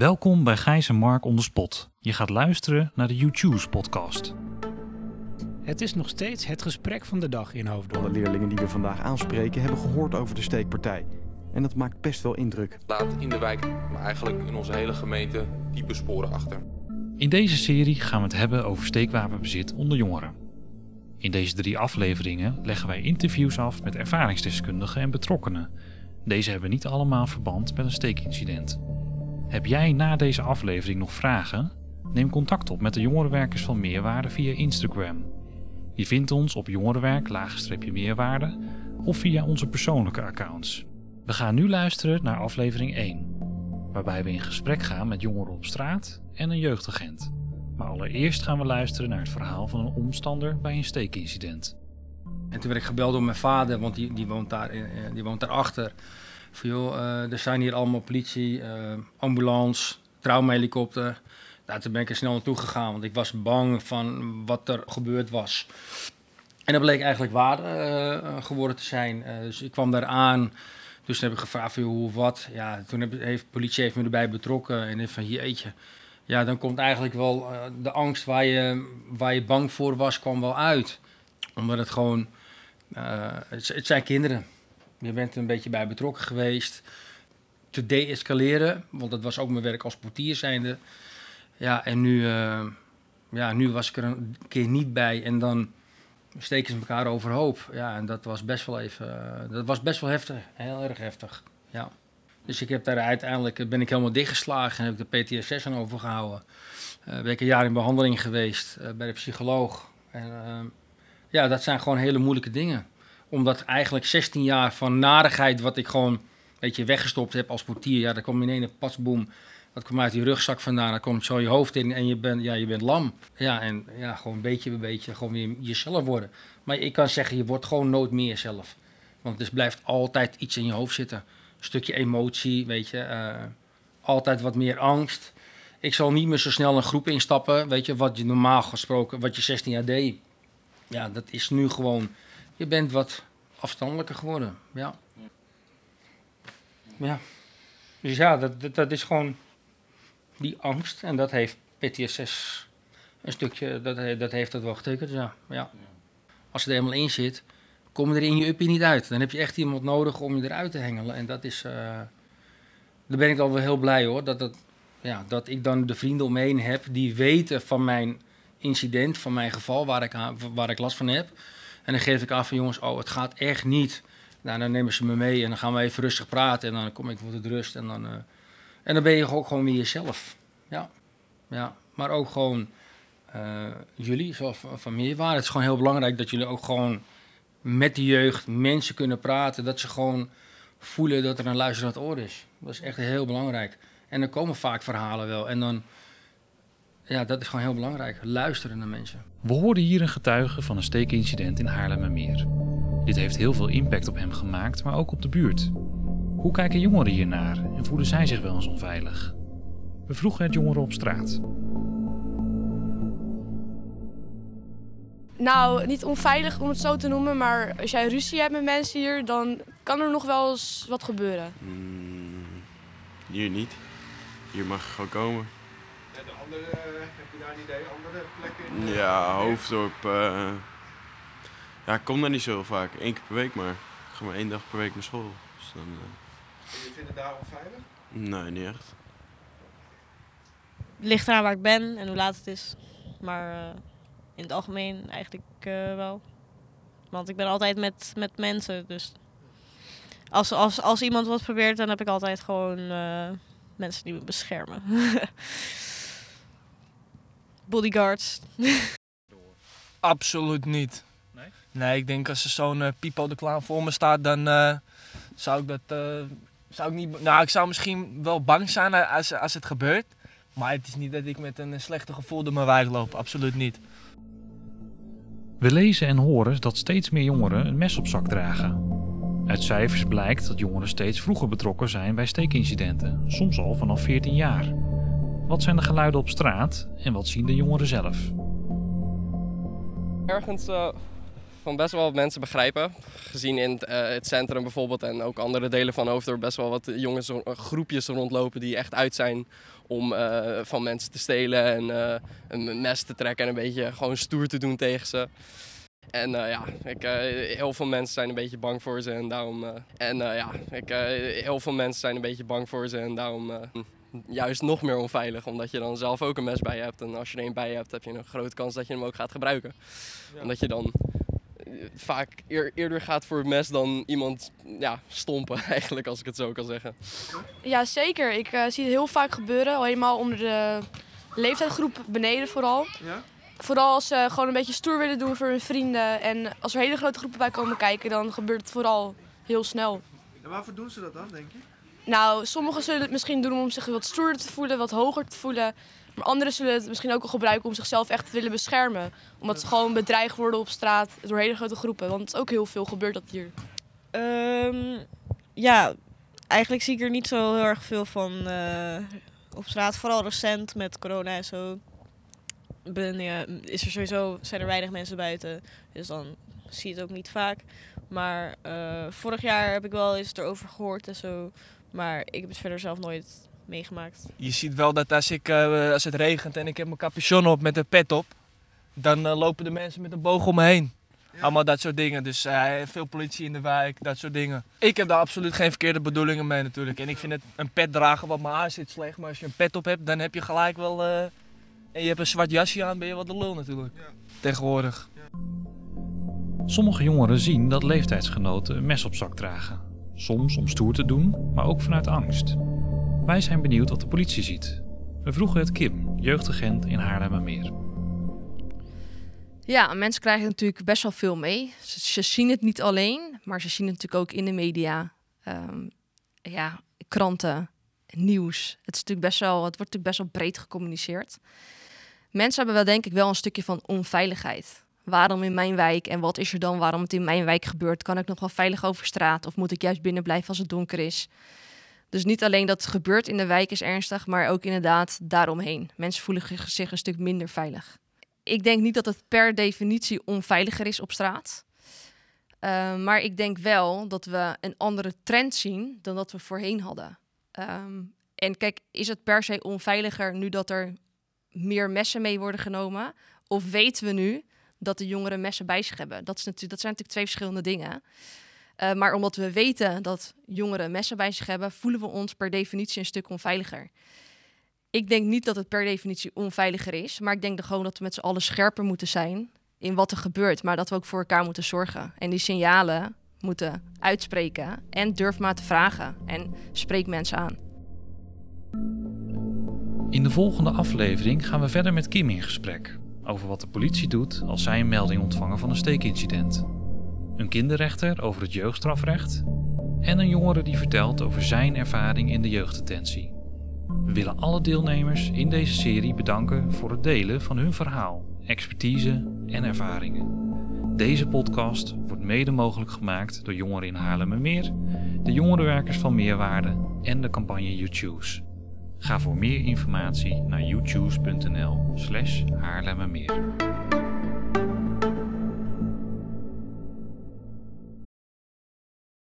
Welkom bij Gijs en Mark on the spot. Je gaat luisteren naar de YouTube's podcast. Het is nog steeds het gesprek van de dag in Hoofddorp. Alle leerlingen die we vandaag aanspreken hebben gehoord over de steekpartij. En dat maakt best wel indruk. laat in de wijk, maar eigenlijk in onze hele gemeente, diepe sporen achter. In deze serie gaan we het hebben over steekwapenbezit onder jongeren. In deze drie afleveringen leggen wij interviews af met ervaringsdeskundigen en betrokkenen. Deze hebben niet allemaal verband met een steekincident. Heb jij na deze aflevering nog vragen? Neem contact op met de jongerenwerkers van Meerwaarde via Instagram. Je vindt ons op jongerenwerk-meerwaarde of via onze persoonlijke accounts. We gaan nu luisteren naar aflevering 1, waarbij we in gesprek gaan met jongeren op straat en een jeugdagent. Maar allereerst gaan we luisteren naar het verhaal van een omstander bij een steekincident. En toen werd ik gebeld door mijn vader, want die, die, woont, daar, eh, die woont daarachter. Van joh, eh, er zijn hier allemaal politie, eh, ambulance, traumahelikopter. Nou, toen ben ik er snel naartoe gegaan, want ik was bang van wat er gebeurd was. En dat bleek eigenlijk waar eh, geworden te zijn. Dus ik kwam daar aan. Dus toen heb ik gevraagd hoe of wat. Ja, toen heb, heeft politie heeft me erbij betrokken. En ik van jeetje. Ja, dan komt eigenlijk wel de angst waar je, waar je bang voor was, kwam wel uit. Omdat het gewoon, het zijn kinderen. Je bent er een beetje bij betrokken geweest. Te de-escaleren, want dat was ook mijn werk als portier zijnde. Ja, en nu, eh, ja, nu was ik er een keer niet bij en dan steken ze elkaar overhoop. Ja, en dat was best wel even, eh, dat was best wel heftig, heel erg heftig. Ja. Dus ik heb daar uiteindelijk, eh, ben ik helemaal dichtgeslagen en heb ik de PTSS aan overgehouden. Eh ben ik een jaar in behandeling geweest bij de psycholoog. En ja, dat zijn gewoon hele moeilijke dingen. Omdat eigenlijk 16 jaar van narigheid, wat ik gewoon een beetje weggestopt heb als portier. Ja, daar kwam in één pasboom. Dat kwam uit die rugzak vandaan. Dan komt zo je hoofd in en je bent, ja, je bent lam. Ja, en ja, gewoon een beetje bij beetje gewoon weer jezelf worden. Maar ik kan zeggen, je wordt gewoon nooit meer jezelf. Want er blijft altijd iets in je hoofd zitten. Een stukje emotie, weet je. eh, altijd wat meer angst. Ik zal niet meer zo snel een groep instappen. Weet je, wat je normaal gesproken, wat je 16 jaar deed. Ja, dat is nu gewoon. Je bent wat afstandelijker geworden. Ja. Ja. Dus ja, dat, dat, dat is gewoon die angst. En dat heeft PTSS een stukje, dat, dat heeft dat wel getekend. Ja. ja. Als het er helemaal in zit, kom je er in je uppie niet uit. Dan heb je echt iemand nodig om je eruit te hengelen. En dat is. eh daar ben ik dan wel heel blij hoor. Dat, dat, ja, dat ik dan de vrienden om me heen heb die weten van mijn incident, van mijn geval waar ik, waar ik last van heb. En dan geef ik aan van jongens, oh, het gaat echt niet. Nou, dan nemen ze me mee en dan gaan we even rustig praten. En dan kom ik tot rust. En dan, eh, en dan ben je ook gewoon weer jezelf. Ja, ja. maar ook gewoon eh, jullie, zoals van- van Meerwaarde. Het is gewoon heel belangrijk dat jullie ook gewoon met de jeugd mensen kunnen praten. Dat ze gewoon voelen dat er een luisterend oor is. Dat is echt heel belangrijk. En dan komen vaak verhalen wel. En dan, ja, dat is gewoon heel belangrijk. Luisteren naar mensen. We hoorden hier een getuige van een steekincident in Haarlemmermeer. Dit heeft heel veel impact op hem gemaakt, maar ook op de buurt. Hoe kijken jongeren hiernaar en voelen zij zich wel eens onveilig? We vroegen het jongeren op straat. Nou, niet onveilig om het zo te noemen, maar als jij ruzie hebt met mensen hier, dan kan er nog wel eens wat gebeuren. Mm, hier niet. Hier mag je gewoon komen. Andere, eh, heb je daar een idee, andere plekken? in, eh, Ja, Hoofddorp. eh ja, ik kom daar niet zo vaak. Eén keer per week maar. Ik ga maar één dag per week naar school. Dus dan, eh, En je vindt het daar onveilig? nee, niet echt. Het ligt eraan waar ik ben en hoe laat het is. Maar eh, in het algemeen eigenlijk eh, wel. Want ik ben altijd met, met mensen. Dus als, als, als iemand wat probeert, dan heb ik altijd gewoon eh, mensen die me beschermen. Bodyguards. Absoluut niet. Nee? Nee, ik denk als er zo'n eh, Pipo de Clown voor me staat, dan eh, zou ik dat... eh, zou ik niet... Nou, ik zou misschien wel bang zijn als, als het gebeurt. Maar het is niet dat ik met een slechte gevoel door mijn wijk loop. Absoluut niet. We lezen en horen dat steeds meer jongeren een mes op zak dragen. Uit cijfers blijkt dat jongeren steeds vroeger betrokken zijn bij steekincidenten, soms al vanaf 14 jaar. Wat zijn de geluiden op straat en wat zien de jongeren zelf? Ergens eh, van best wel wat mensen begrijpen. Gezien in het, eh, het centrum bijvoorbeeld en ook andere delen van Hoofddorp best wel wat jongens, eh, groepjes rondlopen die echt uit zijn om van mensen te stelen en een mes te trekken en een beetje gewoon stoer te doen tegen ze. En ja, ik, heel veel mensen zijn een beetje bang voor ze en daarom. en ja, ik, heel veel mensen zijn een beetje bang voor ze en daarom. Juist nog meer onveilig, omdat je dan zelf ook een mes bij je hebt. En als je er een bij je hebt, heb je een grote kans dat je hem ook gaat gebruiken. Omdat je dan eh, vaak eer- eerder gaat voor het mes dan iemand ja, stompen, eigenlijk, als ik het zo kan zeggen. Ja, zeker. Ik eh, zie het heel vaak gebeuren. Al helemaal onder de leeftijdsgroep beneden vooral. Ja? Vooral als ze gewoon een beetje stoer willen doen voor hun vrienden. En als er hele grote groepen bij komen kijken, dan gebeurt het vooral heel snel. En waarvoor doen ze dat dan, denk je? Nou, sommigen zullen het misschien doen om zich wat stoerder te voelen, wat hoger te voelen. Maar anderen zullen het misschien ook al gebruiken om zichzelf echt te willen beschermen. Omdat ze gewoon bedreigd worden op straat door hele grote groepen. Want ook heel veel gebeurt dat hier. Ehm, ja, eigenlijk zie ik er niet zo heel erg veel van eh, op straat. Vooral recent met corona en zo. Ben, is er sowieso, zijn er weinig mensen buiten. Dus dan zie je het ook niet vaak. Maar eh, vorig jaar heb ik wel eens erover gehoord en zo. Maar ik heb het verder zelf nooit meegemaakt. Je ziet wel dat als, ik, eh, als het regent en ik heb mijn capuchon op met een pet op, dan eh, lopen de mensen met een boog om me heen. Allemaal dat soort dingen. Dus eh, veel politie in de wijk, dat soort dingen. Ik heb daar absoluut geen verkeerde bedoelingen mee natuurlijk. En ik vind het een pet dragen wat mijn haar zit slecht. Maar als je een pet op hebt, dan heb je gelijk wel... eh, en je hebt een zwart jasje aan, ben je wat de lul natuurlijk. Tegenwoordig. Sommige jongeren zien dat leeftijdsgenoten een mes op zak dragen. Soms om stoer te doen, maar ook vanuit angst. Wij zijn benieuwd wat de politie ziet. We vroegen het Kim, jeugdagent in Haarlemmermeer. Ja, mensen krijgen natuurlijk best wel veel mee. Ze, ze zien het niet alleen, maar ze zien het natuurlijk ook in de media. Ehm, ja, kranten, nieuws. Het, is natuurlijk best wel, het wordt natuurlijk best wel breed gecommuniceerd. Mensen hebben wel denk ik wel een stukje van onveiligheid. Waarom in mijn wijk en wat is er dan waarom het in mijn wijk gebeurt? Kan ik nog wel veilig over straat of moet ik juist binnen blijven als het donker is? Dus niet alleen dat het gebeurt in de wijk is ernstig, maar ook inderdaad daaromheen. Mensen voelen zich- een stuk minder veilig ik denk niet dat het per definitie onveiliger is op straat. Uh, maar ik denk wel dat we een andere trend zien dan dat we voorheen hadden. Um, en kijk, is het per se onveiliger nu dat er meer messen mee worden genomen? Of weten we nu dat de jongeren messen bij zich hebben? Dat, is natuurlijk, dat zijn natuurlijk twee verschillende dingen. Uh, maar omdat we weten dat jongeren messen bij zich hebben, voelen we ons per definitie een stuk onveiliger. Ik denk niet dat het per definitie onveiliger is, maar ik denk gewoon dat we met z'n allen scherper moeten zijn in wat er gebeurt, maar dat we ook voor elkaar moeten zorgen. En die signalen moeten uitspreken en durf maar te vragen en spreek mensen aan. In de volgende aflevering gaan we verder met Kim in gesprek over wat de politie doet als zij een melding ontvangen van een steekincident. Een kinderrechter over het jeugdstrafrecht en een jongere die vertelt over zijn ervaring in de jeugddetentie. We willen alle deelnemers in deze serie bedanken voor het delen van hun verhaal, expertise en ervaringen. Deze podcast wordt mede mogelijk gemaakt door Jongeren in Haarlemmermeer, de jongerenwerkers van Meerwaarde en de campagne YouChoose. Ga voor meer informatie naar youchoose.nl slash Haarlemmermeer.